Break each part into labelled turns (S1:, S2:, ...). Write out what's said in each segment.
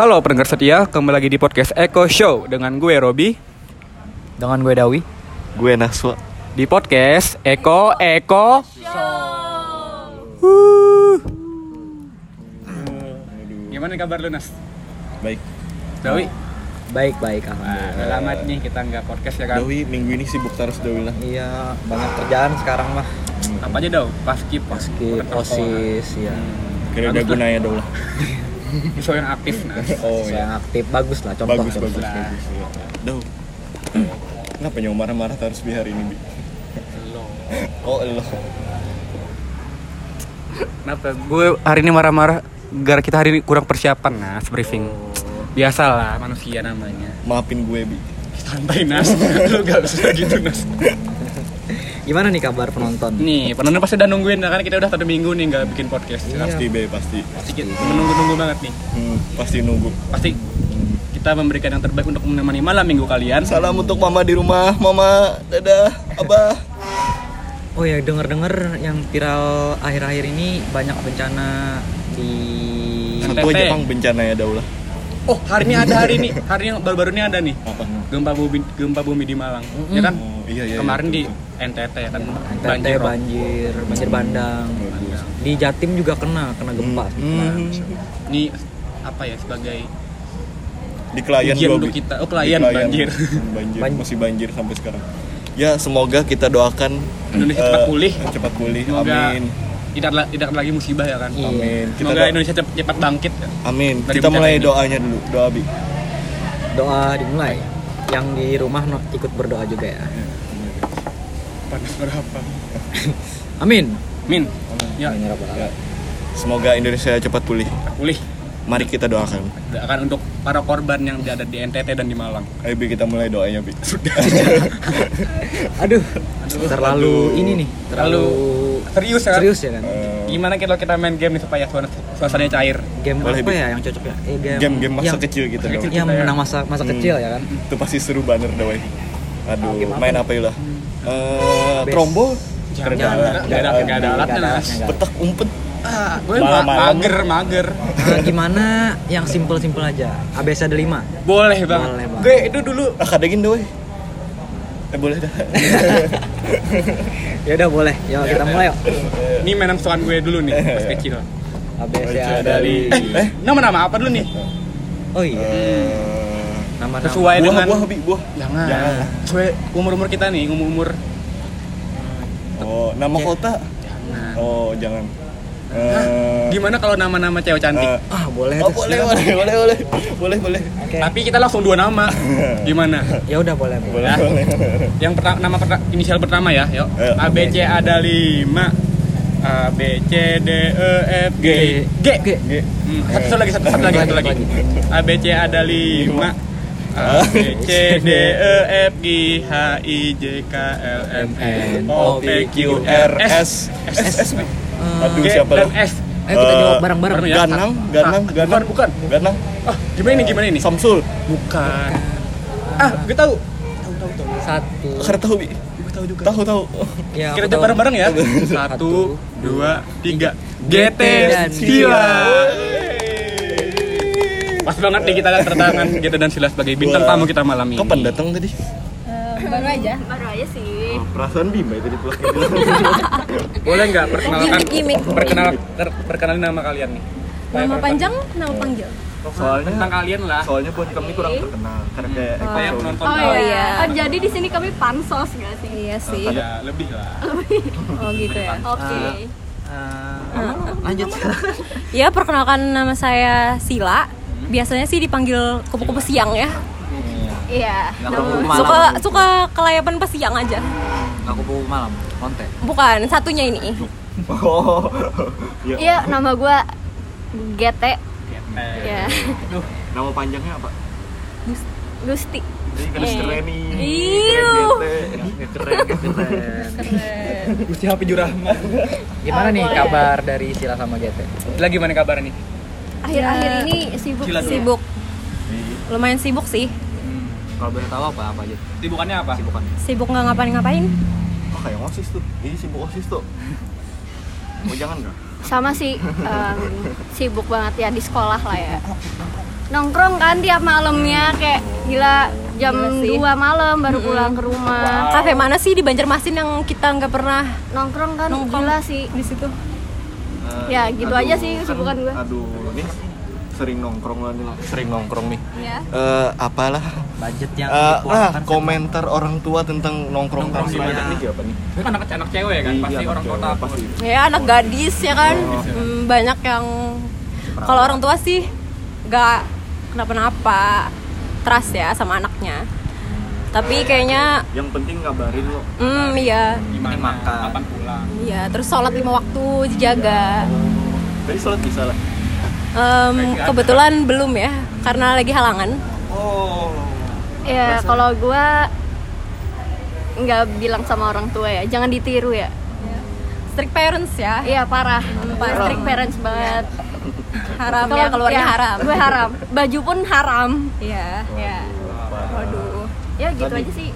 S1: Halo pendengar setia, kembali lagi di podcast Eko Show dengan gue Robi.
S2: Dengan gue Dawi.
S3: Gue Naswa.
S1: Di podcast Eko Eko Gimana kabar lu Nas?
S3: Baik.
S1: Dawi?
S2: Baik-baik
S1: Nah,
S2: alhamdulillah.
S1: Udah lama nih kita nggak podcast ya kan?
S3: Dawi minggu ini sibuk terus Dawi lah.
S2: Iya banyak kerjaan sekarang mah.
S1: Apa aja Daw? Paskip,
S2: Meski osis ya
S3: Kira ada gunanya Dawi lah
S1: Show yang aktif Nas
S3: Oh
S2: Saya
S3: ya
S2: aktif. Bagus lah contoh
S3: Bagus bagus
S1: Lah.
S3: bagus iya. Daw Kenapa nyawa marah-marah terus di hari ini Bi?
S1: Lo.
S3: Oh lo
S1: Kenapa? Gue hari ini marah-marah gara kita hari ini kurang persiapan Nas, briefing Biasalah manusia namanya.
S3: Maafin gue Bi.
S1: Santai Nas, lu gak bisa gitu Nas
S2: Gimana nih kabar penonton?
S1: Nih, penonton pasti udah nungguin kan kita udah satu minggu nih nggak bikin podcast.
S2: Iya.
S3: Pasti Be pasti
S1: Pasti kita menunggu-nunggu banget nih.
S3: hmm, Pasti nunggu
S1: Pasti kita memberikan yang terbaik untuk menemani malam minggu kalian.
S3: Salam untuk mama di rumah Mama Dadah Abah
S2: Oh ya denger-denger yang viral akhir-akhir ini banyak bencana di
S3: Satu aja Bang bencana ya Daw lah
S1: Oh, hari ini ada hari ini. Hari yang baru-baru ini ada nih.
S3: Apa?
S1: Gempa bumi gempa bumi di Malang. Ya kan?
S3: Oh iya iya
S1: Kemarin
S3: iya,
S1: di NTT ya kan
S2: NTT
S1: banjir.
S2: banjir, banjir bandang
S3: Bagus.
S2: Di Jatim juga kena, kena gempa
S3: Hmm.
S1: Ini apa ya sebagai
S3: Di klien
S1: Ujian
S3: gua,
S1: untuk kita. Oh,
S3: Di
S1: klien, banjir.
S3: Hmm, banjir.
S2: Ban-
S3: Masih banjir sampai sekarang Ya semoga kita doakan
S1: Indonesia
S3: eh,
S1: cepat pulih.
S3: Cepat pulih
S1: Semoga
S3: Amin
S1: tidak tidak lagi musibah ya kan.
S2: Iya.
S3: Amin Kita
S1: Semoga Indonesia cepat, cepat bangkit. ya.
S3: Amin.
S1: Dari
S3: Kita mulai
S1: ini.
S3: doanya dulu. Doa Bi.
S2: Doa dimulai Yang di rumah no- ikut berdoa juga ya
S1: Panas berapa?
S2: Amin
S1: Min. Ya,
S2: Amin ya alamin.
S3: Semoga Indonesia cepat pulih.
S1: pulih.
S3: Mari kita doakan.
S1: akan untuk para korban yang ada di NTT dan di Malang.
S3: Ayo Bi kita mulai doanya Bi.
S2: Aduh, terlalu
S3: Aduh.
S2: ini nih, terlalu
S1: Serius ya?
S2: serius ya kan?
S3: Eh,
S1: Gimana kalau kita main game nih supaya suasana, suasananya cair?
S2: Game
S3: Boleh,
S2: apa ya yang cocok ya? Eh, game,
S3: Game-game masa
S2: yang,
S3: kecil gitu
S1: masa kecil.
S2: Yang
S1: ya.
S2: menang masa masa
S3: Hmm.
S2: kecil ya kan?
S3: Itu pasti seru banget dawai. Aduh,
S2: Game
S3: main apa ya lah? Eh,
S2: Best.
S3: trombol,
S1: Jangan,
S2: Jangan,
S1: nggak ada, nggak ada, ada alatnya.
S2: Ada
S3: umpet.
S1: Ah, gue ma- mager, mager.
S2: Nah, gimana yang simple-simple aja? ABC ada 5.
S1: Boleh banget.
S2: Boleh banget.
S1: Gue itu dulu
S3: Ah, kadangin dawai. Eh boleh dah.
S2: Ya udah boleh. Yuk kita mulai yuk.
S1: ini mainan kesukaan gue dulu nih pas kecil.
S2: ABC ada
S3: dari
S1: Eh, nama-nama apa dulu nih?
S2: Oh iya.
S3: Eh,
S2: Nama-nama.
S1: Sesuai
S3: buah,
S1: dengan
S3: buah, Bi, buah.
S1: Jangan.
S3: Jangan.
S1: Sesuai umur-umur kita nih, umur-umur.
S3: Oh, nama
S2: Oke.
S3: kota.
S1: Jangan.
S3: Oh, jangan.
S1: Hah?
S3: Eh,
S1: Gimana kalau nama-nama cewek cantik?
S3: eh,
S2: Ah, boleh
S3: Oh,
S2: tuh.
S3: boleh,
S2: silakan.
S3: boleh, boleh, boleh, boleh, boleh.
S2: Oke.
S1: Tapi kita langsung dua nama. Gimana?
S2: Ya udah boleh. boleh.
S3: Boleh,
S1: Ya.
S3: boleh.
S1: Yang pertama nama perta- inisial pertama ya, yuk.
S3: Ayo.
S1: A B C ada 5. A B C D E F G. G.
S2: G.
S3: G.
S1: Hmm, satu, satu lagi, satu, satu lagi, satu lagi. A B C ada 5. A B C D E F G H I J K L M N O P Q R S S S S
S3: Aduh, siapa lah?
S1: S.
S2: Ayo kita jawab bareng-bareng.
S1: bareng ya.
S3: Ganang, Ganang,
S1: Ah,
S3: Ganang.
S1: bukan, bukan.
S3: Ganang.
S1: Ah, gimana ini? Gimana ini?
S3: Samsul.
S1: Bukan. Ah, gue tahu.
S2: Satu.
S3: Karena tahu, Bi.
S1: Gue tahu juga.
S3: Tahu, tahu.
S2: Ya,
S1: Kita jawab
S2: tahu.
S1: bareng-bareng ya.
S2: Satu,
S1: dua, tiga.
S2: GT
S1: Sila. Pas banget nih kita lihat tertangan GT dan Sila sebagai bintang tamu kita malam ini.
S3: Kapan datang tadi?
S4: Eh, baru aja baru aja sih
S3: Perasaan Bima itu di
S1: Boleh nggak perkenalkan
S4: Gimik, gimik.
S1: perkenal ter- perkenalin nama kalian nih?
S4: nama panjang nama panggil
S3: Soalnya
S1: tentang kalian lah.
S3: soalnya buat kami kurang terkenal karena kayak Show.
S1: penonton
S4: oh
S1: tahu.
S4: iya
S5: Oh, jadi di sini kami pansos gak sih?
S4: iya sih
S1: Ya, lebih lah.
S4: oh gitu ya
S5: Oke.
S2: Eh, lanjut.
S5: Ya, perkenalkan nama saya Sila. Biasanya sih dipanggil kupu-kupu siang ya.
S4: iya
S2: Nggak malam.
S5: Suka suka kelayapan pas siang aja.
S2: Aku kupu malam, konte.
S5: Bukan, satunya ini.
S3: Oh. Ya.
S4: iya nama gua GT
S1: Eh,
S4: ya
S1: Duh,
S3: Nama panjangnya apa?
S4: Gusti
S3: Ini kan
S4: Eh.
S3: keren nih.
S5: Iu.
S3: Keren, keren.
S1: Gusti Hafi Jurahman.
S2: Gimana nih kabar dari Sila sama GT?
S1: Lagi mana kabar nih?
S4: Akhir-akhir ini sibuk
S1: Sila dulu.
S5: Sibuk. Lumayan sibuk sih.
S2: Kalau boleh tahu apa apa aja?
S1: Sibukannya apa?
S2: Sibukan.
S5: Sibuk nggak ngapain-ngapain.
S3: Oh, kayak osis tuh. Ini sibuk osis tuh. Oh, jangan enggak?
S4: sama sih em, sibuk banget ya di sekolah lah ya nongkrong kan tiap malamnya kayak gila jam
S5: Gila sih.
S4: 2 malam baru pulang ke rumah
S5: Kafe mana sih di Banjarmasin yang kita nggak pernah
S4: nongkrong kan
S5: Nongkrong.
S4: gila sih
S5: di situ?
S4: Ya, gitu aja sih
S3: kan-
S4: kesibukan gue.
S3: Aduh, nih sering nongkrong lah nih, sering nongkrong nih.
S5: Iya.
S3: Eh, apalah
S2: budget yang
S3: Eh, nah, komentar orang tua tentang nongkrong
S1: Nongkrong
S3: ini apa nih?
S1: Itu kan anak anak cewek kan,
S3: Iya,
S1: pasti orang takut.
S3: pasti.
S5: Ya anak gadis ya kan, Hmm, banyak yang kalau orang tua sih nggak kenapa-napa, trust ya sama anaknya. Tapi kayaknya,
S3: Yang penting ngabarin lo.
S5: hmm iya,
S1: Gimana?
S2: makan.
S1: Kapan pulang?
S5: iya. Terus sholat lima waktu dijaga.
S3: Tadi sholat bisa lah.
S5: Em, kebetulan belum ya, karena lagi halangan.
S3: Oh.
S4: ya kalau gue nggak bilang sama orang tua ya jangan ditiru ya
S5: Strict parents ya,
S4: iya parah
S5: Parah.
S4: strict parents banget
S5: haram
S4: Kalau-
S5: ya keluarnya
S4: ya,
S5: haram.
S4: gue haram baju pun haram
S5: Iya.
S4: ya
S5: Waduh.
S4: Ya gitu
S3: Tadi.
S4: aja sih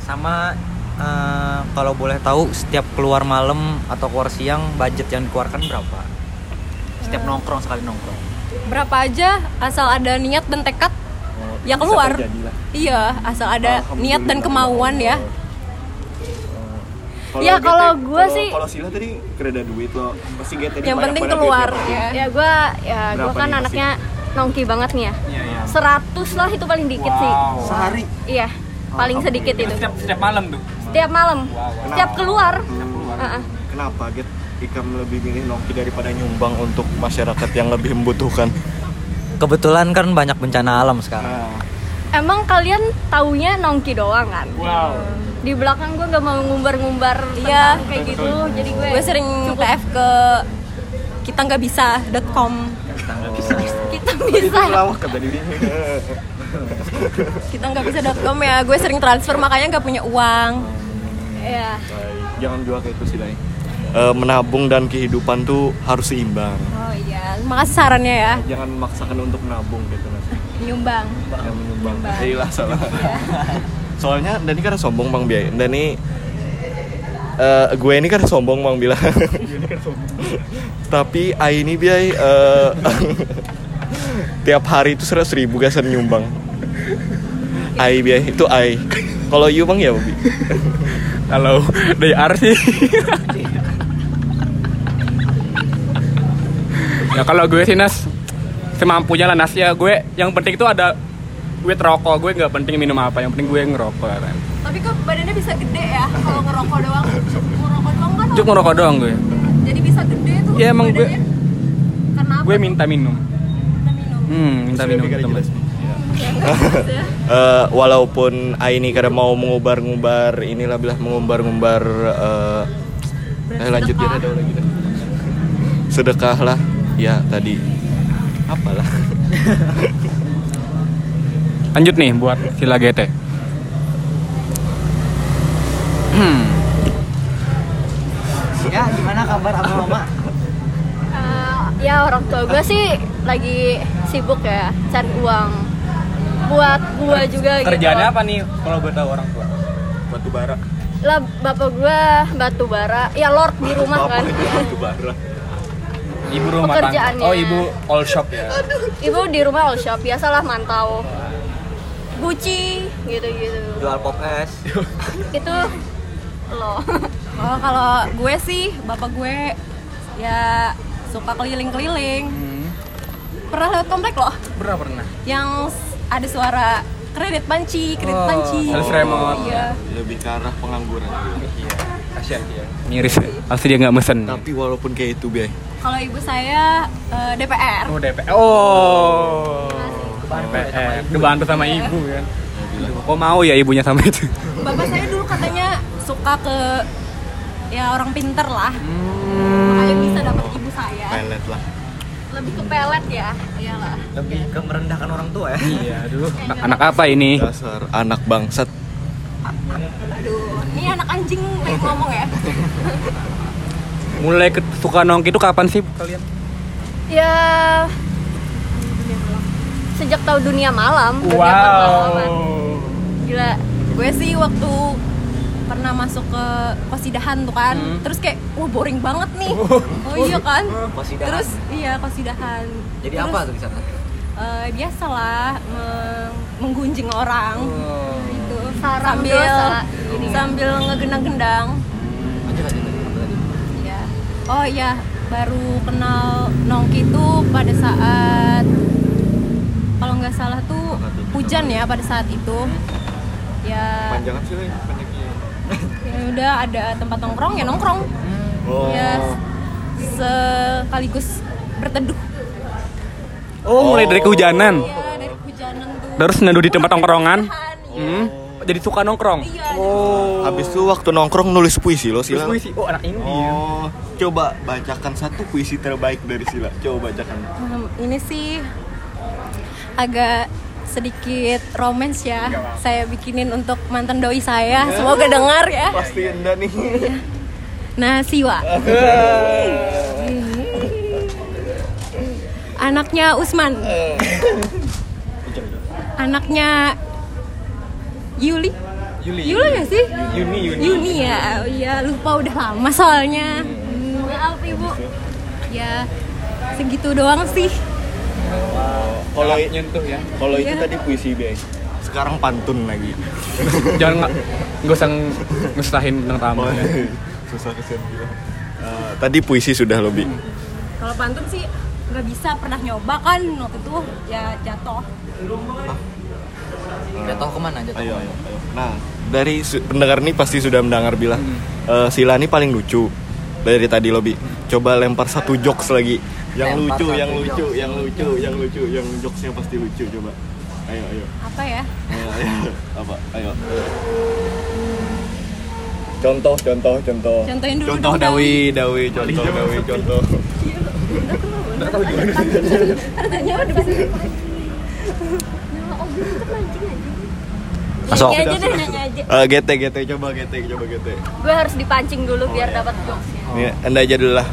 S2: sama eh, kalau boleh tahu setiap keluar malam atau keluar siang budget yang dikeluarkan berapa setiap nongkrong sekali nongkrong
S5: Berapa aja asal ada niat dan tekad
S3: Oh,
S5: ya keluar. Iya, asal ada niat dan kemauan ya.
S3: Kalau
S4: Ya, kalau
S3: kalau-
S4: sih-
S3: kalau Sila tadi kereda duit lo pasti
S5: Yang penting keluar ya.
S4: ya gue ya gue
S3: Berapa
S4: kan
S3: nih,
S4: anaknya nongki banget nih ya
S1: Iya, iya.
S4: 100 lah itu paling dikit sih
S1: Wow.
S3: sehari
S4: iya paling sedikit itu.
S1: Setiap setiap malam tuh.
S4: setiap malam. Setiap keluar. Heeh.
S3: kenapa Get Ikam lebih milih nongki daripada nyumbang untuk masyarakat yang lebih membutuhkan?
S2: Kebetulan kan banyak bencana alam sekarang.
S3: Nah,
S4: emang kalian taunya nongki doang kan?
S1: Wow.
S4: di belakang gue gak mau ngumbar-ngumbar
S5: Iya.
S4: kayak gitu jadi gue
S5: Gue sering TF ke kita nggak bisa.com.
S4: kita
S3: itu
S4: bisa
S3: lawak kan
S5: Kita nggak bisa.com ya. Gue sering transfer makanya nggak punya uang.
S4: ya
S3: Baik, jangan juga kayak itu sih Lai. Eh, menabung dan kehidupan tuh harus seimbang
S5: Oh iya, makasih sarannya ya.
S3: jangan memaksakan untuk menabung gitu Nas.
S5: Nyumbang.
S3: yang menyumbang iya lah salah soalnya Dani kan sombong bang Biay Dani eh, gue ini kan sombong bang bilang tapi Ai ini Biay eh, tiap hari itu seratus ribu gasan nyumbang Ai Biay itu Ai kalau you bang ya Bobi
S1: Kalau dari R sih. ya kalau gue sih Nas semampunya lah Nas ya gue yang penting itu ada duit rokok gue nggak penting minum apa yang penting gue ngerokok kan
S5: Tapi kok badannya bisa gede ya kalau ngerokok doang. Ngerokok doang kan.
S1: cuma ngerokok doang gue
S5: Jadi bisa gede tuh.
S1: Iya, emang gue-
S5: badannya. Karena apa?
S1: gue Minta minum. Hmm minta minum teman.
S3: Eh, walaupun Ai ini kadang mau mengubar-ngubar inilah bilah mengumbar-ngumbar eh eh, lanjut ya. Ada lagi dah. sedekah. Lah ya tadi. Apalah.
S1: Lanjut nih buat sila GT hmm
S2: ya gimana kabar abang mama
S4: Eh, ya orang tua gue sih lagi sibuk ya cari uang buat gue juga gitu.
S1: kerjaannya apa nih kalau gue tahu orang tua? Batu bara.
S4: Lah bapak gue batu bara. Ya lord di rumah kan.
S3: batu bara.
S1: Ibu rumah tangga. Oh ibu all shop ya?
S4: Ibu di rumah all shop. Biasalah mantau. Gucci gitu-gitu.
S2: Jual pop es.
S4: Itu lo.
S5: Oh kalau gue sih bapak gue ya suka keliling-keliling. Pernah lewat komplek loh?
S1: Pernah pernah.
S5: Yang ada suara kredit panci, kredit
S1: Oh,
S5: panci.
S1: sales remote.
S5: Iya.
S3: lebih ke arah pengangguran.
S1: Iya kasihan dia. Miris ya pasti dia nggak mesen.
S3: Tapi walaupun kayak itu biay
S5: Kalau ibu saya eh, DPR.
S1: oh DPR oh. DPR dibantu sama ibu kan kok mau ya ibunya sama itu?
S5: Bapak saya dulu katanya suka ke ya orang pinter lah.
S1: Hmm.
S5: Makanya bisa dapat ibu saya.
S3: pelet lah
S4: lebih ke pelet ya?
S5: Iyalah.
S2: lebih ke merendahkan orang tua ya?
S1: Iya aduh. Anak, anak apa ini?
S3: Dasar anak bangsat.
S5: Aduh, ini anak anjing pengen ngomong ya.
S1: mulai ke, suka nongki itu kapan sih kalian?
S4: Ya sejak tahu dunia malam dunia perfilman. gila
S5: Gue sih waktu pernah masuk ke kosidahan tuh kan
S1: Hmm.
S5: terus kayak wah boring banget nih oh iya kan
S2: Kosidahan.
S5: terus iya kosidahan
S2: Jadi
S5: Terus,
S2: apa tuh di sana?
S5: eh, biasalah meng- menggunjing orang gitu
S4: Sarang
S5: sambil
S4: dosa, ini kan.
S5: sambil ngegendang-gendang? Iya. Oh iya, baru kenal Nongki itu pada saat kalau nggak salah tuh hujan ya pada saat itu. Ya,
S3: Panjangan sih.
S5: Ya udah ada tempat nongkrong ya nongkrong.
S3: Oh.
S5: Ya sekaligus berteduh.
S1: Oh, mulai dari kehujanan.
S5: Iya, dari hujanan tuh.
S1: Terus neduh di tempat nongkrongan.
S5: Iya.
S1: Hmm. Jadi suka nongkrong.
S5: Iya.
S1: Oh.
S3: Habis itu waktu nongkrong nulis puisi lo Sila.
S1: puisi. Oh, anak ini.
S3: Oh, coba bacakan satu puisi terbaik dari Sila. Coba bacakan.
S5: Hmm, ini sih agak sedikit romance ya. Saya bikinin untuk mantan doi saya. Semoga dengar ya.
S3: Pasti Anda nih.
S5: Nah, Siwa. Anaknya Usman. Anaknya Yuli.
S1: Yuli.
S5: Yuli gak sih?
S1: Yuni, Yuni.
S5: Yuni ya. Oh, Iya, lupa udah lama soalnya. Hmm,
S4: Maaf ibu.
S5: Ya, segitu doang sih.
S3: Kalau
S1: nyentuh ya.
S3: kalau itu
S5: Iya.
S3: tadi puisi deh. Sekarang pantun lagi.
S1: Jangan nggak nggak usah ngesahin tentang tamu ya.
S3: Susah kesian gila. Eh, tadi puisi sudah lebih.
S5: Kalau pantun sih nggak bisa pernah nyoba kan waktu itu ya jatuh.
S2: Jatuh ke mana jatuh?
S3: Ayo, ayo, ayo. Nah, dari pendengar nih pasti sudah mendengar bilang eh, Sila nih paling lucu dari tadi lobby. Coba lempar satu jokes lagi. Yang lucu, yang lucu,
S2: jokes.
S3: yang lucu, yang lucu, yang jokesnya pasti lucu coba. Ayo, ayo.
S5: Apa ya?
S3: Ayo, ayo. Apa? Ayo. Contoh, contoh, contoh.
S5: Contohin dulu
S3: Contoh. Dawi, Dawi, contoh Dawi, contoh.
S5: Harganya udah bisa.
S2: Masuk.
S4: Aja deh, nyanyi aja.
S3: Eh, GT, GT, coba GT, coba GT.
S4: Gue harus dipancing dulu biar dapat jokesnya.
S3: Nih, anda aja dulu lah.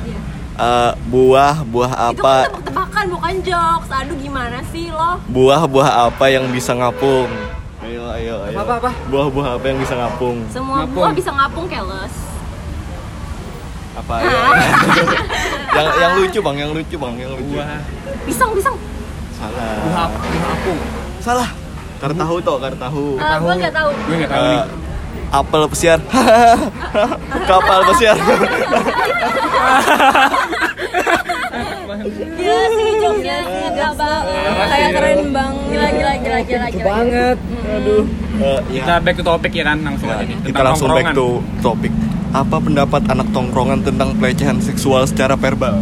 S3: Eh, buah, buah
S5: Itu kan
S3: apa?
S5: tebak-tebakan bukan jokes. Aduh gimana sih lo?
S3: Buah, buah apa yang bisa ngapung? Ayo, ayo, ayo.
S2: Apa, apa?
S3: Buah, buah apa yang bisa ngapung?
S5: Semua
S1: Ngapung.
S5: buah bisa ngapung keles.
S3: Apa ya? yang yang lucu bang, yang lucu bang, yang lucu.
S1: Buah.
S5: Pisang, pisang.
S3: Salah.
S1: Buah apa? Buah apung.
S3: Salah. Kar tahu toh, kar tahu.
S4: Ah, gue nggak tahu.
S1: Gue nggak tahu nih.
S3: Apel pesiar. Kapal pesiar.
S5: Gila sih jokesnya nggak banget. Kayak keren banget.
S4: Gila, gila, gila, gila, gila.
S1: banget.
S3: Aduh. Eh, ya.
S1: Kita back to topic ya kan langsung aja nih.
S3: Kita langsung back to topic. Apa pendapat anak tongkrongan tentang pelecehan seksual secara verbal?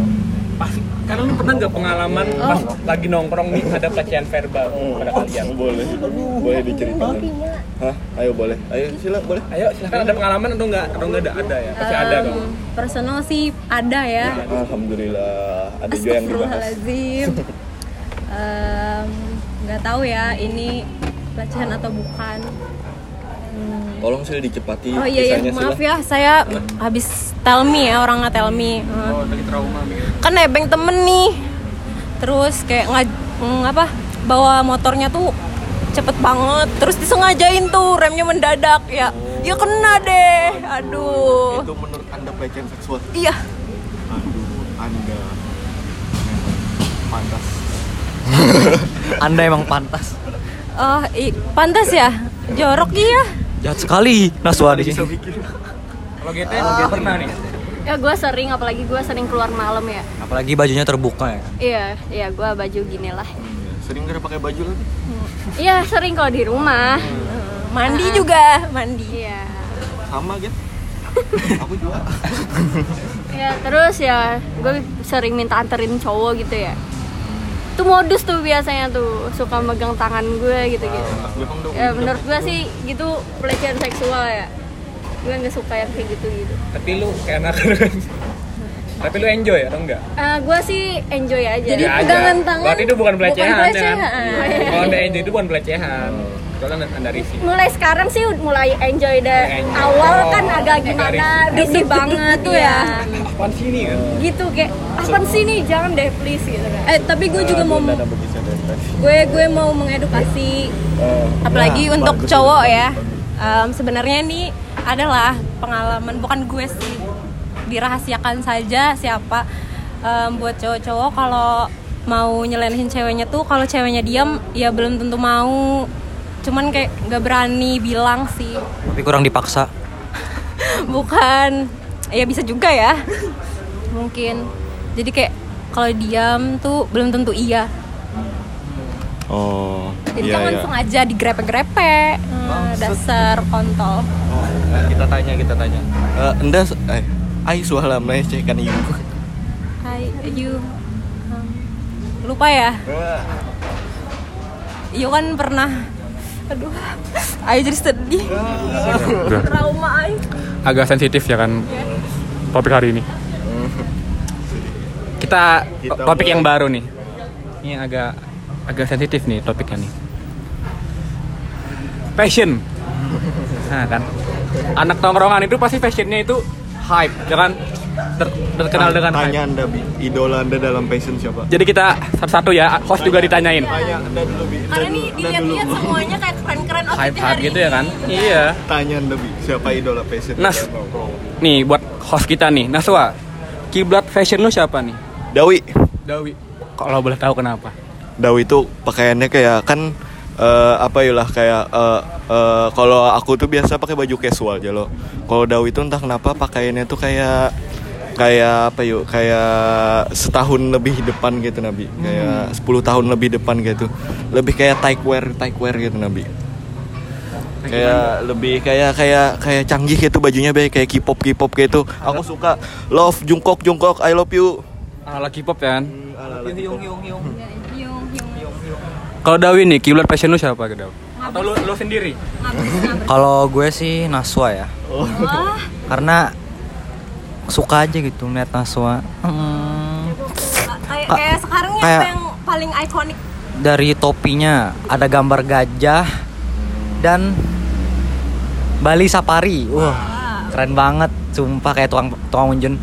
S1: Karena lu pernah nggak pengalaman pas lagi nongkrong nih ada pelecehan verbal pada kalian?
S3: Boleh. Boleh diceritakan. Hah? Ayo boleh. Ayo sila boleh.
S1: Ayo silakan ada pengalaman atau enggak? Atau enggak ada? Ada ya. Pasti ada
S5: Em,
S1: dong.
S5: Personal sih ada ya.
S3: Alhamdulillah ada juga yang dibahas.
S5: Em, nggak tahu ya ini pelecehan atau bukan Hmm.
S3: Tolong sila dicepati
S5: oh iya ya
S3: kisahnya,
S5: maaf
S3: Sila.
S5: ya saya habis tell me ya orang nggak tell me.
S1: Oh, lagi trauma gitu.
S5: kan nebeng temen nih terus kayak nggak mm, apa bawa motornya tuh cepet banget terus disengajain tuh remnya mendadak ya ya kena deh aduh
S3: Itu menurut anda pelecehan seksual?
S5: iya
S3: Aduh, anda pantas.
S2: Anda emang pantas.
S5: oh i- pantas ya jorok iya
S2: Jahat sekali Naswa di sini.
S1: Kalau GT pernah nih.
S4: Ya gue sering, apalagi gue sering keluar malam ya.
S2: Apalagi bajunya terbuka ya.
S4: Iya, iya gue baju gini lah.
S3: Sering gak pakai baju lagi?
S4: Iya sering kalau di rumah.
S5: mandi juga mandi
S4: Iya.
S3: Sama gitu. Aku juga.
S4: Ya terus ya gue sering minta anterin cowok gitu ya. Itu modus tuh biasanya tuh suka megang tangan gue gitu-gitu.
S3: Memang dong.
S4: Ya menurut gue sih gitu pelecehan seksual ya. Gue nggak suka yang kayak gitu-gitu.
S1: Tapi lu kayak anak Tapi lu enjoy atau enggak?
S4: Ah, gue sih enjoy aja.
S5: Jadi
S1: Ya aja.
S5: pegangan tangan
S1: Berarti itu bukan pelecehan,
S5: bukan
S1: ya kan?
S5: pelecehan.
S1: Kalau anda enjoy itu bukan pelecehan. Anda,
S4: mulai sekarang sih mulai enjoy dari
S1: Enjoy.
S4: awal kan
S1: Oh,
S4: agak
S1: agak
S4: gimana?
S1: risih
S4: banget tuh ya
S1: Apaan sih ini kan?
S4: gitu kayak apa sih nih jangan deh please gitu kan.
S5: Eh tapi gue juga mau gue gue mau mengedukasi.
S3: Eh,
S5: apalagi
S3: nah,
S5: untuk
S3: bagus,
S5: cowok ya. Em, sebenarnya nih adalah pengalaman bukan gue sih. Dirahasiakan saja siapa Em, buat cowok-cowok. Kalau mau nyelenehin ceweknya tuh kalau ceweknya diam ya belum tentu mau cuman kayak nggak berani bilang sih.
S2: Tapi kurang dipaksa.
S5: bukan. Ya bisa juga ya. Mungkin. Jadi kayak kalau diam tuh belum tentu iya.
S3: Oh,
S5: jadi
S3: iya
S5: kan
S3: iya.
S5: langsung aja digrepe-grepe Hmm, dasar kontol.
S3: Oh, nah, kita tanya, kita tanya. Eh, enda eh ai sualam melecehkan ibu.
S5: Hai you Um, lupa ya? Iyo kan pernah aduh. Ayo jadi sedih. Trauma Ayo.
S1: Agak sensitif ya kan topik hari ini. Kita,
S3: Kita
S1: topik
S3: mulai.
S1: yang baru nih. Ini agak agak sensitif nih topiknya nih. Passion. Nah kan. Anak tongkrongan itu pasti fashionnya itu hype ya kan Ter- terkenal dengan
S3: tanya
S1: hype.
S3: Anda bi. Idola anda dalam passion siapa?
S1: Jadi kita satu-satu ya host juga ditanyain.
S3: Tanya anda dulu bi.
S5: Karena
S3: Anda
S5: dilihat-lihat semuanya kayak keren-keren outfitnya
S1: hype hype gitu ya kan?
S5: Ini.
S1: iya.
S3: Tanya anda bi. Siapa idola passion
S1: Nas. nih buat host kita nih. Naswa kiblat fashion lu siapa nih?
S3: Dawi.
S1: Dawi. Kalau boleh tahu kenapa?
S3: Dawi itu pakaiannya kayak kan eh, apa ya lah kayak eh, eh, kalau aku tuh biasa pakai baju casual aja loh. Kalau Dawi itu entah kenapa pakaiannya tuh kayak kayak apa yuk kayak setahun lebih depan gitu Nabi. Kayak 10 tahun lebih depan gitu. Lebih kayak tight wear tight wear gitu Nabi. Kayak lebih kayak kayak kayak canggih gitu bajunya baik kayak K-pop K-pop gitu. Aku suka love Jungkook Jungkook I love you.
S1: Ala K-pop ya kan
S2: Hyung hyung hyung.
S5: Yung, yung.
S1: kalau Dawi nih kiblat fashion lu siapa ke Dawi atau lu, lu sendiri?
S2: Kalau gue sih Naswa ya.
S5: Wah,
S2: Karena suka aja gitu ngeliat Naswa. Hmm,
S5: kayak,
S2: Ka-
S5: kayak sekarang ya
S2: kayak-
S5: yang paling ikonik?
S2: dari topinya ada gambar gajah dan Bali Safari. Wah, keren banget. Sumpah kayak tukang tukang unjun.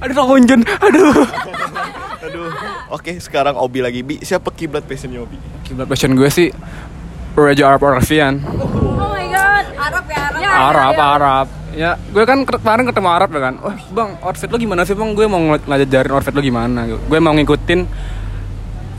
S1: aduh Pak Unjun. Aduh.
S3: Aduh. Oke sekarang Obi lagi. Bi siapa kiblat passionnya Obi?
S1: Kiblat fashion gue sih Raja Arab Arabian.
S5: Oh Arab ya Arab
S4: Ya,
S1: Arab
S4: ya.
S1: Arab ya gue kan ke- kemarin ketemu Arab ya kan oh bang outfit lo gimana sih bang gue mau ngajarin outfit lo gimana gue mau ngikutin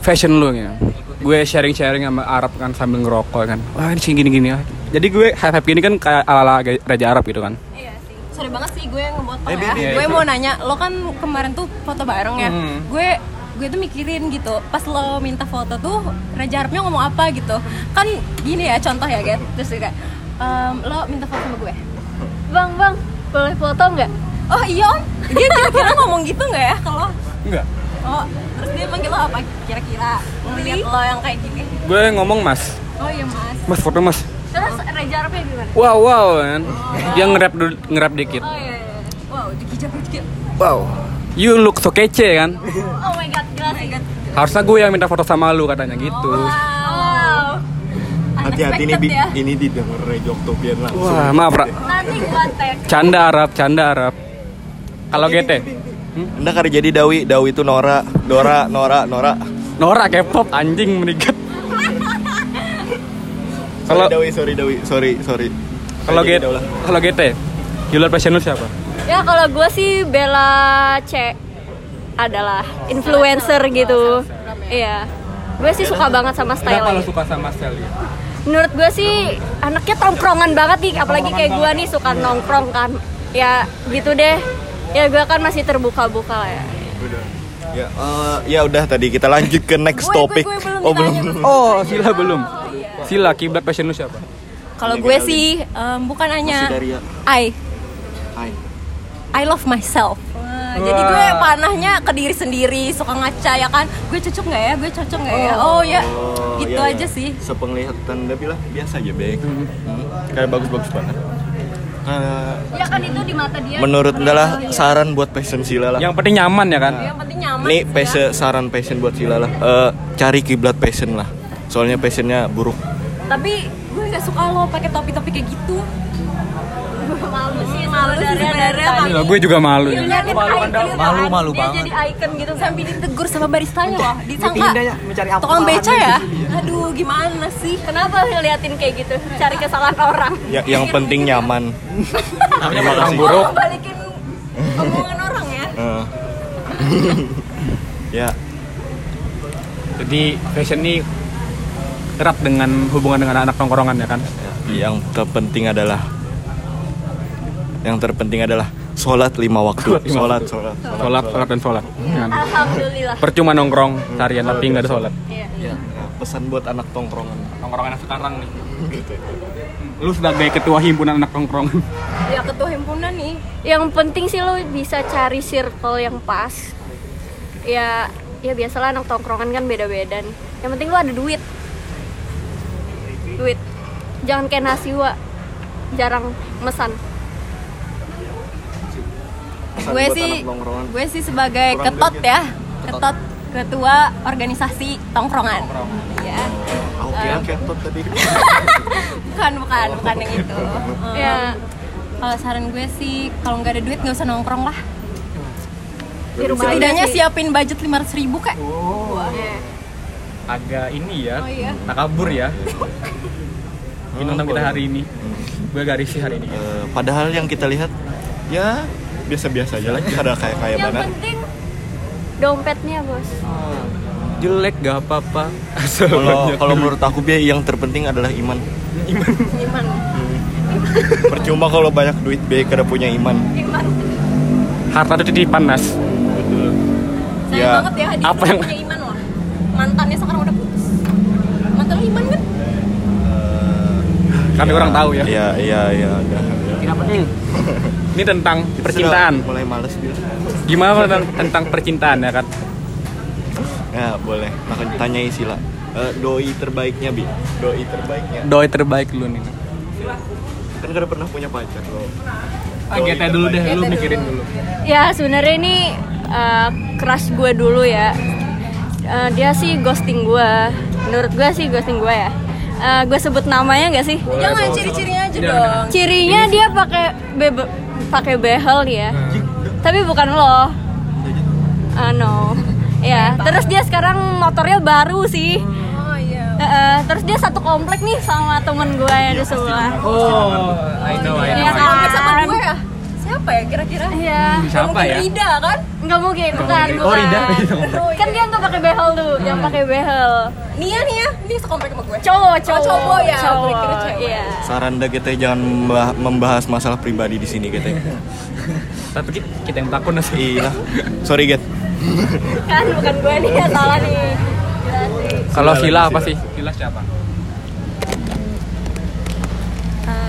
S1: fashion lo ya gue sharing sharing sama Arab kan sambil ngerokok kan wah ini sih gini gini ya jadi gue hype hype gini kan kayak ala ala Raja Arab gitu kan
S5: Iya sih. Sorry banget sih gue yang ngebotol
S3: Eh,
S5: ya. Gue mau nanya, lo kan kemarin tuh foto bareng ya.
S1: Hmm.
S5: Gue gue tuh mikirin gitu. Pas lo minta foto tuh Raja Arabnya ngomong apa gitu. Kan gini ya contoh ya, Get. Terus kayak "Em, lo minta foto sama gue.
S4: Bang, bang, boleh foto nggak?
S5: Oh iya om, dia kira-kira ngomong gitu nggak ya kalau
S1: enggak
S5: Oh, terus dia manggil lo apa kira-kira? Ngeliat lo yang kayak gini.
S1: gue ngomong mas
S5: Oh iya mas.
S1: mas foto mas
S4: Terus Raja Arabnya gimana?
S1: wow wow kan dia nge-rap dulu- nge-rap dikit
S5: Oh iya. iya. Wow, dikijak dikit.
S1: wow you look so kece kan
S4: Oh my god, gila sih.
S1: harusnya gue yang minta foto sama lu katanya gitu
S5: Wow.
S3: Hati-hati
S5: Unexpected ya.
S3: ini didengar Rejok Topian langsung
S1: wah maaf Ra.
S4: Nanti gua tag.
S1: canda Arab canda Arab kalau GT
S3: anda kali jadi Dawi Dawi itu Nora Dora Nora Nora
S1: Nora K-pop anjing menigat kalau
S3: Dawi sorry Dawi sorry sorry
S1: kalau GT
S3: daulah.
S1: kalau GT Gila passion siapa?
S4: Ya kalau gue sih Bella C adalah influencer gitu. Iya. Gue sih suka banget sama
S1: Kenapa
S4: style
S1: suka sama style?
S4: Menurut gue sih anaknya tongkrongan banget nih, apalagi kayak gue nih suka nongkrong kan. Ya gitu deh. Ya gue kan masih terbuka-buka lah ya.
S3: Udah. Ya, eh, ya udah tadi kita lanjut ke next
S5: Gue-
S3: topic.
S5: gue- gue belum
S3: oh belum.
S1: Oh, Sila belum. Sila kiblat passion lu siapa?
S5: Kalau gue sih em, bukan hanya
S3: ya.
S5: I. I love myself. Wah, Jadi gue panahnya ke diri sendiri, suka ngaca ya kan. Gue cocok nggak ya? Gue cocok nggak ya? Oh ya,
S3: Oh,
S5: itu
S3: iya,
S5: aja
S3: iya.
S5: sih.
S3: Sepenglihatan dia bilang biasa aja, Bek. Hmm. Kayak bagus-bagus banget. Eh,
S4: Ya kan itu di mata dia.
S3: menurut adalah saran buat passion Sila lah.
S1: Yang penting nyaman ya kan?
S5: Yang penting nyaman.
S3: Nih
S5: ya.
S3: passion, saran passion buat Sila lah. Eh, cari kiblat passion lah. Soalnya passionnya buruk.
S5: Tapi gue nggak suka lo pakai topi-topi kayak gitu.
S4: Malu sih
S5: Malu sebenarnya, tapi-
S1: Gila, gue juga malu.
S4: Dia gitu
S2: Malu, malu
S4: Dia
S2: banget.
S4: jadi icon gitu
S5: sampai ditegur sama baristanya loh disangka
S2: mencari apa
S5: tukang beca ya aduh gimana sih
S4: Kenapa ngeliatin kayak gitu? Cari kesalahan orang.
S3: Ya, yang penting nyaman.
S1: Namanya
S3: Terima
S1: orang buruk.
S5: balikin omongan orang ya
S3: ya,
S1: Jadi fashion ini erat dengan hubungan dengan anak tongkrongan ya kan.
S3: yang terpenting adalah yang terpenting adalah sholat lima waktu. Sholat, sholat,
S1: Sholat, sholat dan sholat. ya kan?
S4: Alhamdulillah.
S1: Percuma nongkrong seharian tapi nggak ada sholat.
S4: Iya.
S3: Ya, pesan buat anak tongkrongan.
S1: Tongkrongan sekarang nih. Lu sebagai ketua himpunan anak tongkrongan.
S5: ya ketua himpunan nih
S4: Yang penting sih lo bisa cari circle yang pas. Ya, ya biasalah anak tongkrongan kan beda-beda. nih. Yang penting lo ada duit. Duit. Jangan kayak nasi wa. Jarang mesan.
S5: Gue sih gue sih sebagai
S3: Kurang
S5: ketot
S3: duit
S5: ya ketot ketua organisasi tongkrongan ya
S3: Aku kira ketot tadi.
S5: bukan bukan bukan yang itu Eh,
S4: Ya,
S5: kalau saran gue sih kalau nggak ada duit nggak usah nongkrong lah
S4: di rumah
S5: setidaknya
S4: sih.
S5: siapin budget 500 ribu kak
S4: Iya.
S1: Agak ini ya.
S5: Oh, iya.
S1: Takabur ya. Ini nonton kita hari ini. Gue gak risih hari ini.
S3: Eh, padahal yang kita lihat ya biasa-biasa aja lah. Ada kayak kayak
S4: Yang
S3: mana?
S4: penting dompetnya bos.
S1: Jelek gak apa-apa.
S3: Kalau kalau menurut aku Bia, yang terpenting adalah iman.
S5: Iman
S3: Percuma kalau banyak duit Bia kada punya iman.
S5: Iman
S1: Harta itu titipan nas.
S5: sayang
S3: Ya,
S5: banget ya Hadi
S1: apa yang-
S5: punya iman loh mantannya sekarang udah putus mantan lo iman kan
S1: Kami orang tahu ya.
S3: Iya, iya, iya. ada, ada.
S1: Tidak penting. Ini tentang
S3: Kita
S1: percintaan.
S3: Mulai males Bia.
S1: Gimana tentang, tentang percintaan ya kan?
S3: Ya, boleh. Maka tanyai sila. Eh, doi terbaiknya Bi. Doi terbaiknya.
S1: Doi terbaik lu nih.
S3: Kan kada pernah punya pacar lo.
S1: Ah, dulu deh, lu mikirin dulu.
S4: Ya sebenarnya ini uh, crush gue dulu ya. Uh, dia sih ghosting gue. Menurut gue sih ghosting gue ya. Uh, gue sebut namanya gak sih?
S5: jangan ciri-cirinya aja
S1: Jangan.
S5: dong
S4: Cirinya dia pakai be- pakai behel dia. Tapi bukan lo. Ah no. Ya, terus dia sekarang motornya baru sih.
S5: oh iya
S4: eh, terus dia satu komplek nih sama temen gue yang di sebelah.
S1: Oh, I know, I
S4: Iya
S1: know.
S4: kan?
S5: Kompleks sama gue ya siapa ya kira-kira
S4: Iya.
S1: Siapa
S5: Mungkin
S1: ya?
S5: Rida kan
S4: Nggak mungkin, bukan, bukan.
S1: Oh, Rida.
S4: Kan dia nggak pakai behel tuh, yang pakai behel.
S5: Nia Nia Nia sekomplek sama gue
S4: Cowok, cowok,
S5: cowok ya,
S4: cowok. Iya.
S3: Saran dah kita jangan membah- membahas masalah pribadi di sini kita.
S1: Tapi kita, yang takut nas.
S3: Iya. Sorry, Get.
S4: Kan bukan gue nih yang salah nih.
S1: Kalau
S3: Sila
S1: apa sih? Sila siapa?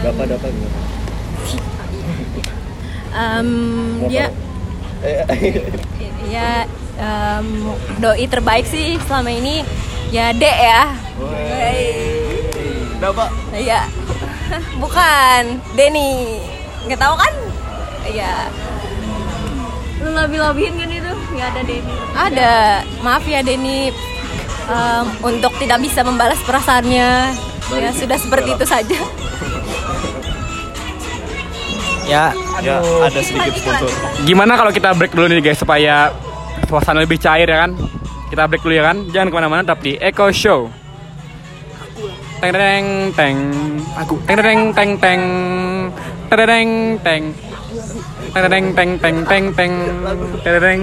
S3: Dapat dapat.
S5: Em, dia ya em, doi terbaik sih selama ini. Ya dek ya.
S3: Dapat.
S5: Iya. Bukan Denny. Nggak tahu kan? Iya.
S4: Lu labi-labiin kan itu? Nggak ada Denny.
S5: ada. Maaf ya Denny. Em, untuk tidak bisa membalas perasaannya. Ya sudah seperti itu saja
S2: Ya,
S3: Ya, ada sedikit sponsor.
S1: Gimana kalau kita break dulu nih guys supaya suasana lebih cair ya kan? Kita break dulu ya kan? Jangan ke mana-mana tetap di Echo Show. Teng teng teng. Aku teng teng teng teng. Teng teng teng. Teng teng teng teng teng teng. Teng teng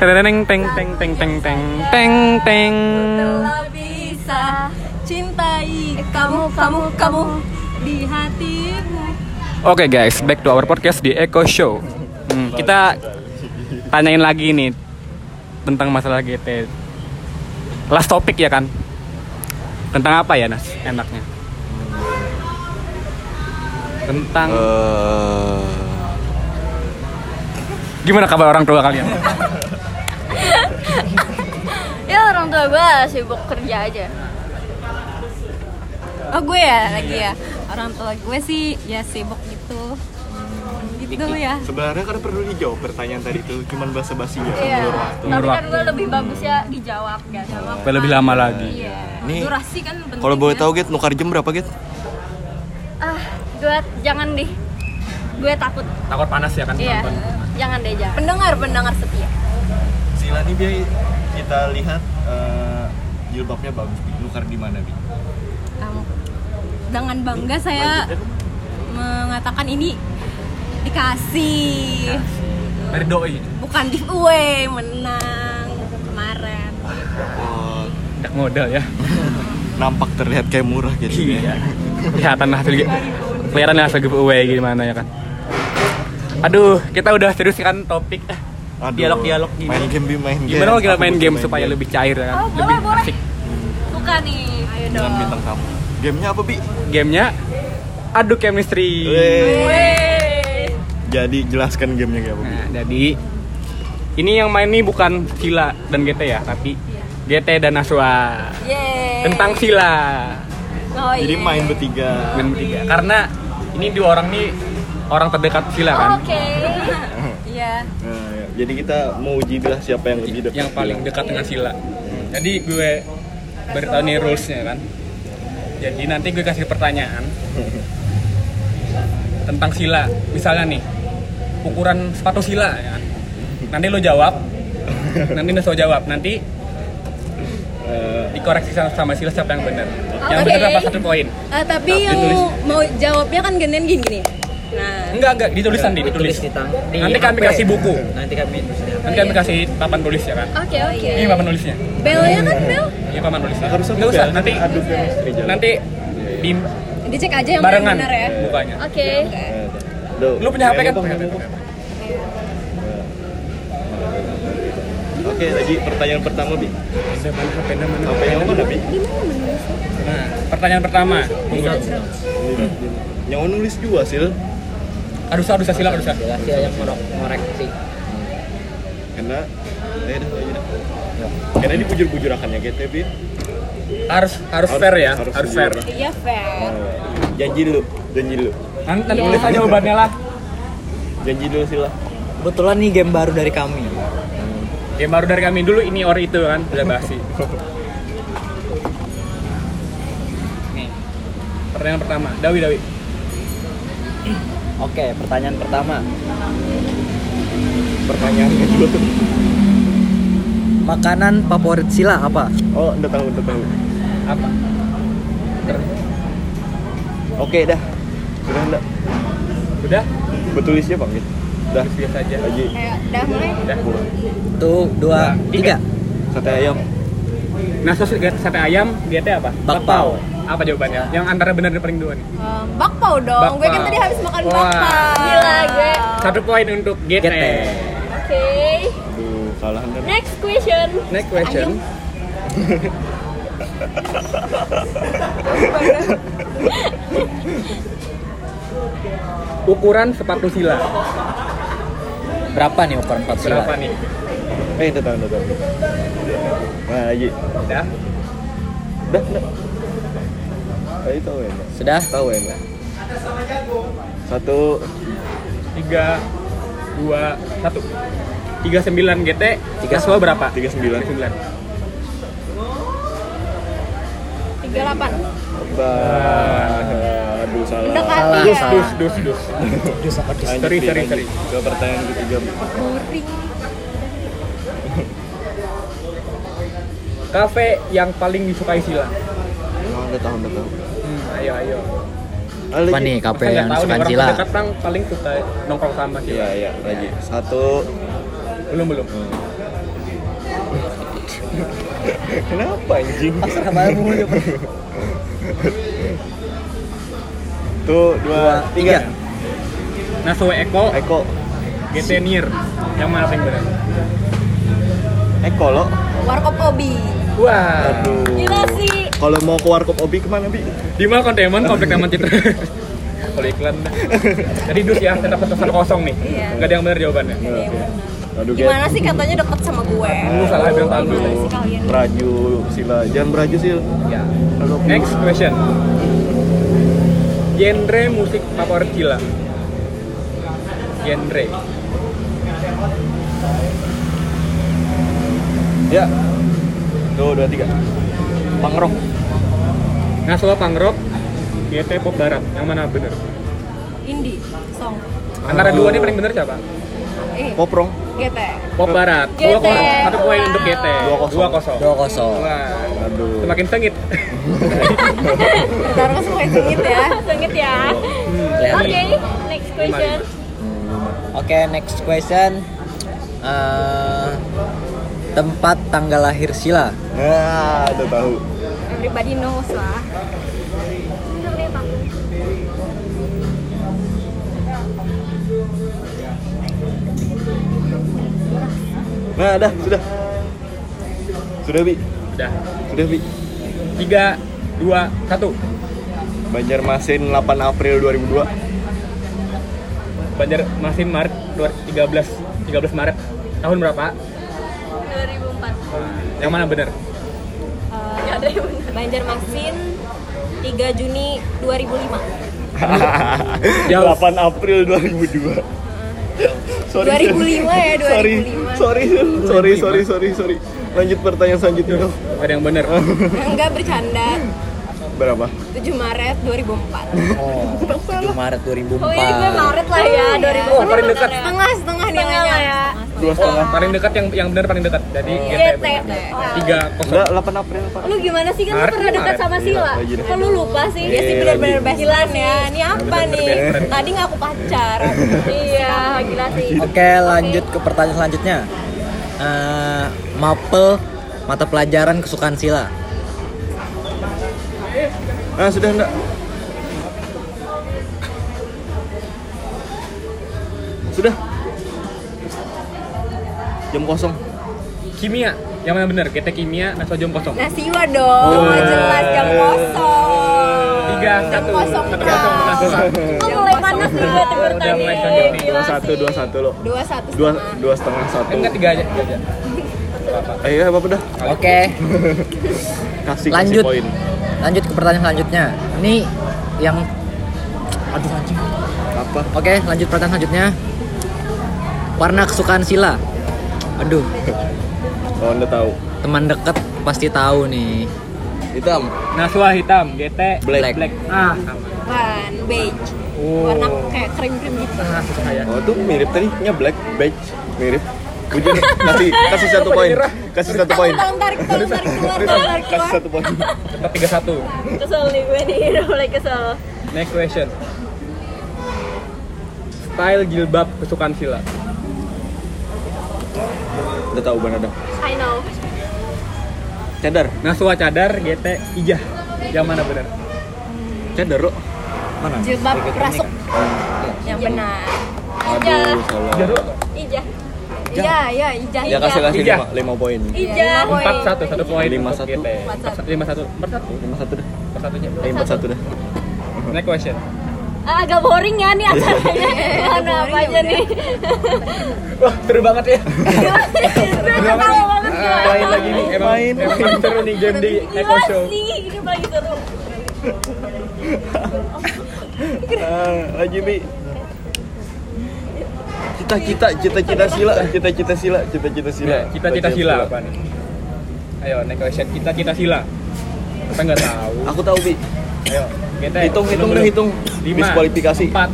S1: teng teng teng teng teng teng teng teng.
S5: telah bisa cintai kamu kamu kamu di hatimu
S1: Oke guys, back to our podcast di Echo Show. Hmm, kita tanyain lagi nih tentang masalah GT. Last topik ya kan? Tentang apa ya Nas? Enaknya? Tentang
S3: Eh,
S1: gimana kabar orang tua kalian?
S4: Ya orang tua gue sibuk kerja aja.
S5: oh gue ya lagi ya orang tua gue sih ya sibuk gitu gitu ya
S3: sebenarnya kan perlu dijawab pertanyaan tadi itu cuman basa-basi ya.
S4: Iya.
S3: Waktu.
S4: Tapi kan gue lebih bagus ya dijawab. Jawab.
S1: Supaya lebih lama lagi.
S4: Iya.
S3: Nih,
S5: durasi kan penting
S3: kalau boleh tahu Get, nukar jam berapa Get?
S4: Ah, gue jangan deh. gue takut
S1: Takut panas ya kan
S4: iya
S1: nonton.
S4: jangan deh jangan
S5: Pendengar, pendengar setia.
S3: Sila nih Bi, kita lihat eh, jilbabnya bagus Bi. Nukar di mana Bi?
S5: Dengan bangga saya mengatakan ini dikasih
S1: Dari doi.
S5: bukan giveaway menang kemarin
S3: Oh,
S1: Dak modal ya.
S3: nampak terlihat kayak murah gitu
S1: Iya. Kelihatan hasil kelihatan hasil giveaway gimana ya kan. Aduh, kita udah serius kan topik eh, dialog-dialog gini.
S3: Main game Bi, main game.
S1: Gimana kalau kita main game supaya lebih cair ya kan?
S4: Oh,
S1: lebih
S4: boleh, boleh.
S1: asik.
S4: suka nih ayo
S3: dengan
S4: dong
S3: bintang tamu. Gamenya apa Bi?
S1: Gamenya adu chemistry.
S3: Weh. Jadi jelaskan gamenya kayak apa Bi?
S1: Nah, jadi ini yang main nih bukan Sila dan GT ya, tapi GT dan Naswa
S5: Yeay.
S1: tentang Sila
S5: oh,
S3: Jadi
S5: iya.
S3: main bertiga.
S1: main bertiga. Karena ini dua orang nih orang terdekat Sila kan,
S4: oke
S5: iya
S3: Nah, ya. Jadi kita mau uji lah siapa yang lebih dekat.
S1: yang paling dekat dengan Sila. Jadi gue beritahu nih rulesnya kan. Jadi nanti gue kasih pertanyaan tentang Sila. Misalnya nih ukuran sepatu Sila ya. Nanti lo jawab. Nanti Naswa jawab. Nanti
S3: Eh,
S1: dikoreksi sama, sama Sila siapa yang benar. Yang
S5: Oke.
S1: benar dapat satu poin.
S5: Ah, tapi
S1: Tapi
S5: yang
S1: tulis.
S5: mau jawabnya kan ginian gini gini nah
S1: Enggak, enggak, ditulisan di ditulis.
S2: Ditulis di tang. di
S1: Nanti kami
S2: HP.
S1: kasih buku.
S2: Nanti kami
S1: Nanti kami kasih papan tulis ya kan.
S4: oke oke
S1: Ini papan tulisnya.
S5: belnya kan bel
S1: Ini papan tulisnya.
S3: Harus
S1: Enggak usah, nanti
S3: adu
S1: nanti di
S5: dicek aja yang
S1: barengan
S5: benar ya
S1: bukanya.
S4: oke
S3: Eh, Duh,
S1: Lu punya HP kan?
S3: Oke, lagi pertanyaan pertama Bi. Apa yang mana Bi?
S1: Nah, pertanyaan pertama.
S3: Yang mau nulis juga Sil.
S1: Aduh, aduh, sila, aduh, sila.
S2: Yang ngorek ngoreksi.
S3: Karena ya. Karena ini bujur-bujurakannya GT Bi.
S1: Harus harus fair ya,
S3: harus
S1: harus fair.
S5: iya fair
S3: Janji dulu, janji dulu.
S1: Nanti nanti tulis aja jawabannya lah.
S3: Janji dulu Sila.
S2: Kebetulan nih game baru dari kami.
S1: Game baru dari kami dulu ini or itu kan, udah basi. Nih. Pertanyaan pertama, Dawi Dawi.
S2: Oke, pertanyaan pertama.
S3: Pertanyaan kedua.
S2: Makanan favorit Sila apa?
S3: Oh, udah tahu, udah tahu.
S1: Apa?
S3: Oke dah. Sudah enggak?
S1: Udah?
S3: Betulisnya Bang. Udah.
S1: Biasa aja.
S3: Lagi.
S5: Ayo, udah mulai
S1: Udah.
S2: Tuh, dua, tiga.
S3: Sate ayam.
S1: Nah, sos sate ayam, GT apa?
S2: Bakpao.
S1: Apa jawabannya? Yang antara benar dan paling dua nih.
S5: Em, bakpao dong gue kan
S1: Bakpao.
S5: tadi habis makan
S1: Wah.
S5: bakpao
S4: Gila, gue.
S1: Satu poin untuk GT.
S2: GT.
S3: Salah anda.
S4: next question
S1: Next question. Ukuran sepatu sila
S2: Berapa nih ukuran empat Sila?
S1: berapa nih?
S3: Eh, udah tahu, udah tahu. Nah, lagi.
S1: Udah?
S3: Udah, udah. Ayo tahu ya?
S2: Sudah?
S3: Tahu ya? Satu,
S1: Tiga, dua, satu. Tiga sembilan GT. Tiga semua berapa?
S3: tiga sembilan.
S1: Tiga sembilan.
S5: tiga delapan
S3: Bah, aduh salah.
S5: Mendekati
S2: Salah,
S5: ya.
S1: Dus, dus, dus.
S2: Dus apa dus?
S1: Sorry,
S3: lanjut.
S1: sorry.
S3: Ke pertanyaan ketiga.
S5: Boring
S1: Kafe yang paling disukai sila.
S3: Oh, udah tahu, udah tahu.
S1: Hmm, ayo, ayo.
S2: Apa nih kafe yang disukai
S1: orang
S2: Sila?
S1: Bang, paling suka nongkrong sama sila.
S3: Iya, iya, lagi. Satu.
S1: Belum, belum.
S3: Kenapa anjing?
S2: Pasrah banget mulu.
S3: Tuh, dua, tiga.
S1: Naswe Eko,
S3: Eko.
S1: GT Nier. Yang mana paling benar?
S3: Eko lo.
S5: warkop obi
S1: Wah.
S3: Aduh.
S4: gila sih
S3: Kalau mau ke warkop Obi ke mana, Bi?
S1: Di Mall Kontemon, komplek Taman Citra. Kalau iklan. Jadi dus ya, tetap satu satu kosong nih.
S5: Iya.
S1: Gak ada yang benar jawabannya.
S3: Aduh,
S5: gimana sih katanya deket sama gue
S1: Lu salah bilang
S5: sih kalian
S3: Beraju, Sila. Jangan beraju, Sil.
S1: Ya. Next question. Genre musik favorit Cila. Genre.
S3: Ya. Tuh, dua, tiga.
S2: Punk rock.
S1: Ngaswa punk rock, GT pop barat. Yang mana benar?
S5: indie song
S1: Antara dua ini paling bener siapa?
S5: Eh,
S3: Poprong.
S5: GT.
S1: Pop Barat.
S4: GT.
S1: Dua kosong. Satu poin untuk GT.
S3: Dua kosong.
S1: Dua kosong.
S2: Dua kosong.
S3: Aduh.
S1: semakin sengit.
S5: Taruh semua sengit ya.
S4: Sengit ya.
S2: Kelihatan.
S4: Oke, next question.
S2: Oke, next question. Eh, tempat tanggal lahir Sila.
S3: Nah, udah tahu.
S4: Everybody knows lah.
S3: Nah, dah, sudah. Sudah, Bi.
S1: Udah.
S3: Sudah, Bi.
S1: Tiga, dua, satu.
S3: Banjarmasin 8 April 2002.
S1: Banjarmasin Maret 13 13 Maret. Tahun berapa?
S4: 2004.
S1: Yang mana bener?
S4: Ada yang benar.
S5: Banjarmasin 3 Juni 2005.
S1: Jauh.
S3: 8 April 2002. Sorry.
S5: 2005 ya, 2005.
S3: Sorry, sorry, sorry, sorry, sorry, sorry. Lanjut pertanyaan selanjutnya dong.
S1: Ada yang bener.
S5: Enggak bercanda.
S3: Berapa?
S5: 7 Maret 2004.
S2: Oh, 7 Maret 2004.
S4: Oh ini gue Maret lah ya, 2004.
S1: Oh, paling dekat.
S5: Setengah setengah
S4: lah ya.
S3: Dua setengah.
S1: Paling dekat yang yang benar paling dekat. Jadi GT.
S4: GT.
S1: Tiga kosong.
S3: Enggak, 8 April, Pak.
S4: Lu gimana sih kan lu pernah dekat sama Sila?
S3: Iya, gini.
S4: Kok lu lupa sih?
S5: Dia sih
S3: Iya,
S5: benar-benar basilan ya. Ini apa nih? Tadi ngaku pacar.
S4: Iya, gila sih.
S2: Oke, lanjut ke pertanyaan selanjutnya. Eh, mapel mata pelajaran kesukaan Sila.
S3: Ah, sudah enggak? Jam kosong.
S1: Kimia. Yang mana bener? GT kimia, Naswa jam kosong.
S5: Nasiwa dong,
S3: Oh.
S5: jelas jam kosong.
S1: Tiga,
S5: jam
S1: satu.
S5: kosong
S1: Satu
S5: dong.
S1: kosong,
S5: Jam
S4: mulai
S5: kosong
S4: panas nih gue tadi.
S3: Dua satu, dua satu lo.
S5: Dua satu
S3: Dua, dua setengah satu.
S1: Enggak tiga aja, tiga aja.
S3: Ayo, apa udah?
S2: Oke,
S3: Kasih,
S2: lanjut.
S3: kasih poin.
S2: Lanjut ke pertanyaan selanjutnya. Ini yang Aduh anjing.
S3: Apa?
S2: Oke, lanjut pertanyaan selanjutnya. Warna kesukaan Sila. Aduh,
S3: Oh, anda tahu.
S2: teman dekat pasti tahu nih.
S3: Hitam.
S1: Naswa hitam, GT
S3: Black.
S1: black. Ah, sama.
S5: Bukan, beige.
S1: Oh.
S5: Warna kayak krim-krim gitu.
S1: Ah, ya.
S3: Oh, itu mirip tadi. Nya black, beige, mirip. Bujur, kasih kasih satu poin. Kasih satu poin.
S5: Tarik, tolong tarik keluar, tolong tarik
S3: Kasih satu poin.
S1: Tetap tiga satu.
S4: Kesel nih gue nih, udah mulai kesel.
S1: Next question. Style jilbab kesukaan Sila.
S3: Udah tahu benar dah.
S4: I know.
S3: Cadar.
S1: Naswa cadar, GT ijah. Yang mana bener?
S3: Cadar, lo.
S2: Mana?
S5: Jilbab rasuk. Yang benar.
S3: Aduh, salah.
S1: Ijah.
S4: Ijah.
S5: Iya, iya, ijah.
S3: Ya kasih kasih
S1: Ijah.
S3: lima, lima poin.
S4: Ijah.
S1: Empat satu, satu poin.
S3: Lima satu.
S1: Lima satu, empat satu.
S3: Lima satu dah.
S1: Empat satunya.
S3: Empat satu dah.
S1: Next question.
S4: Ah, agak boring ya nih acaranya. Mana apa aja nih.
S1: Wah, seru banget ya.
S4: Ketawa banget gue.
S1: Main lagi nih, emang,
S3: Main.
S1: emang seru nih game di Echo Show.
S4: sih, ini paling seru.
S3: Ah, lagi bi. Cita-cita, cita-cita sila, cita-cita sila, cita-cita sila.
S1: Ya, cita-cita sila apa nih? Ayo, next question. Cita-cita sila. Kita nggak tahu.
S3: Aku tahu bi.
S1: Ayo, kita
S3: Hitung, hitung dah, hitung.
S1: Lima,
S3: Diskualifikasi.
S1: empat,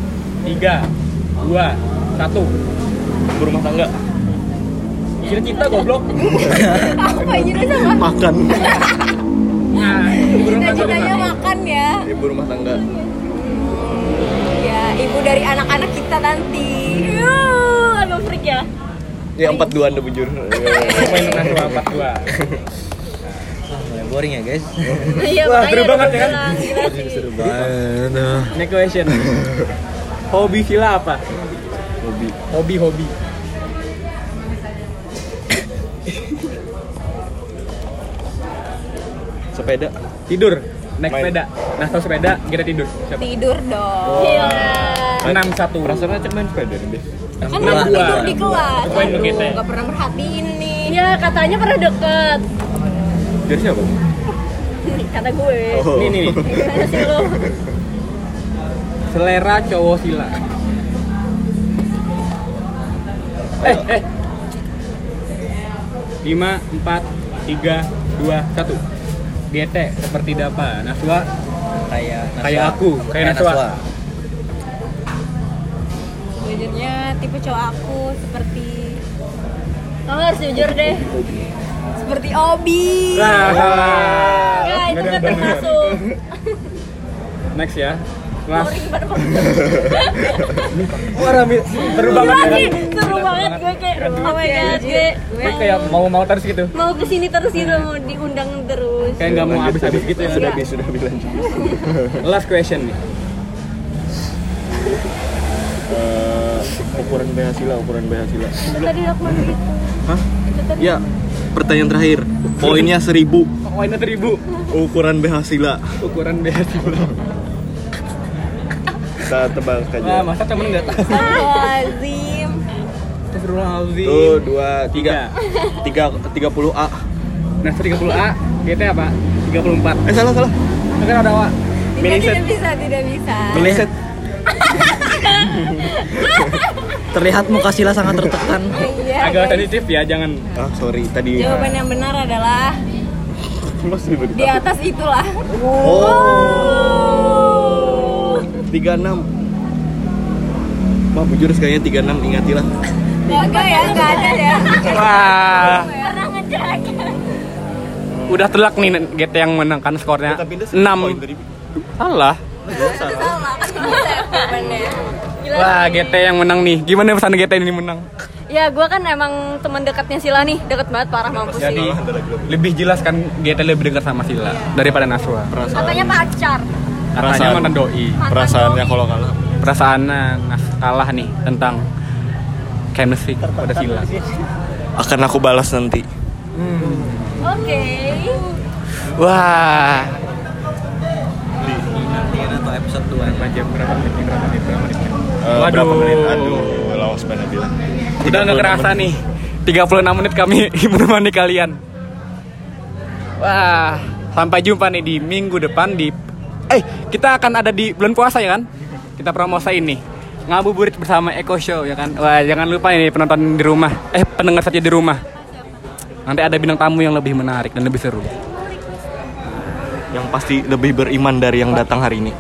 S1: tiga, dua, satu.
S3: Berumah tangga.
S1: Cita-cita goblok.
S5: Apa ini sama?
S3: Makan.
S1: Nah,
S5: Cita-citanya makan ya.
S3: Ibu rumah tangga.
S5: Ya, ibu dari anak-anak kita nanti.
S4: Yuh, agak freak ya.
S3: Ya empat dua anda bujur.
S1: Main dengan dua empat dua.
S2: Boring ya guys.
S4: Iya,
S1: Wah, seru banget ya kan?
S2: Seru banget.
S1: Next question. Hobi sila apa?
S3: Hobi.
S1: Hobi hobi.
S3: Sepeda.
S1: Tidur. Naik
S3: Main.
S1: sepeda. Nah, tahu sepeda, kita tidur. Siapa?
S5: Tidur dong.
S4: Iya.
S1: Enam satu.
S3: Perasaan aja main sepeda nih.
S5: Kan
S1: dua.
S5: tidur di kelas. Aduh,
S1: kita.
S5: nggak pernah merhatiin nih.
S4: Iya, katanya pernah deket.
S3: Dari siapa?
S4: Kata gue.
S3: Oh.
S1: Nih nih. nih.
S4: Gimana sih?
S1: Selera cowok sila. Eh, eh. 5, 4, 3, 2, 1 GT seperti Dapa Naswa
S2: Kayak
S1: Kayak aku, kayak Naswa.
S5: Sejujurnya tipe cowok aku seperti
S4: Kamu harus jujur deh.
S5: Seperti Obi.
S1: Nah.
S4: Ya itu kan termasuk.
S1: Next ya. Mas. Wah, Rami, seru banget ya.
S4: Seru banget gue kayak oh my god gue
S1: Gue kayak mau mau terus gitu.
S4: mau ke sini terus gitu mau diundang terus.
S1: Kayak nggak mau habis-habis gitu ya.
S3: Sudah bi sudah bilang.
S1: Last question nih.
S3: Eh, ukuran BH sila, ukuran BH sila.
S4: Tadi Lukman gitu.
S3: Hah? Ya, pertanyaan terakhir. Poinnya seribu.
S1: Poinnya seribu.
S3: Ukuran BH sila.
S1: Ukuran BH sila.
S3: Kita tebak
S1: Wah,
S3: saja.
S1: masa temen nggak tahu?
S5: Astagfirullahaladzim.
S1: Astagfirullahaladzim.
S3: Tuh, dua, tiga. Tiga, tiga puluh A.
S1: Nah, 30A, GT apa? 34.
S3: Eh, salah, salah.
S1: Kan ada Wak.
S5: Tidak, tidak bisa, tidak bisa.
S3: Meleset.
S2: Terlihat muka Sila sangat tertekan.
S5: Iya,
S1: Agak sensitif ya, jangan.
S3: Ah, sorry, tadi.
S5: Jawaban yang benar adalah di atas itulah.
S3: Oh. 36. Wah, bujur sekalinya 36 ingatilah.
S5: Enggak ya, enggak ada ya.
S1: Wah, udah telak nih GT yang menang kan skornya
S3: Tapi dia
S1: 6.
S3: poin dari
S1: Salah.
S5: Salah jawabannya.
S1: Wah, GT yang menang nih. Gimana pesan GT ini menang?
S4: Ya gue kan emang teman dekatnya Sila nih, deket banget parah mampus
S1: Jadi
S4: sih.
S1: lebih jelas kan GT lebih dekat sama Sila daripada Naswa.
S4: Katanya pacar.
S1: Katanya
S3: Perasaan.
S1: mantan doi.
S3: perasaannya kalau kalah.
S1: Perasaannya Nas kalah nih tentang chemistry pada Sila.
S3: Akan aku balas nanti.
S4: Oke.
S1: Wah,
S2: atau episode 2
S1: berapa jam berapa menit berapa menit berapa menit?
S3: Eh,
S1: Waduh.
S3: berapa menit? Aduh, lawas mana bilang.
S1: Udah nggak
S3: 36
S1: kerasa nih. 36 menit kami menemani kalian. Wah Sampai jumpa nih di minggu depan di Eh kita akan ada di bulan puasa ya kan? Kita promosi ini Ngabuburit bersama Eko Show ya kan? Wah jangan lupa ini penonton di rumah. Eh pendengar saja di rumah. Nanti ada bintang tamu yang lebih menarik dan lebih seru.
S3: Yang pasti lebih beriman dari yang datang hari ini.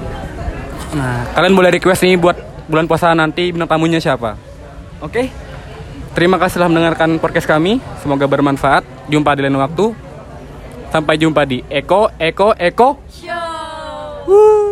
S1: Nah kalian boleh request nih buat bulan puasa nanti bintang tamunya siapa. Oke? Terima kasih telah mendengarkan podcast kami. Semoga bermanfaat. Jumpa di lain waktu. Sampai jumpa di Eko, Eko, Eko.
S5: Show.
S1: Woo.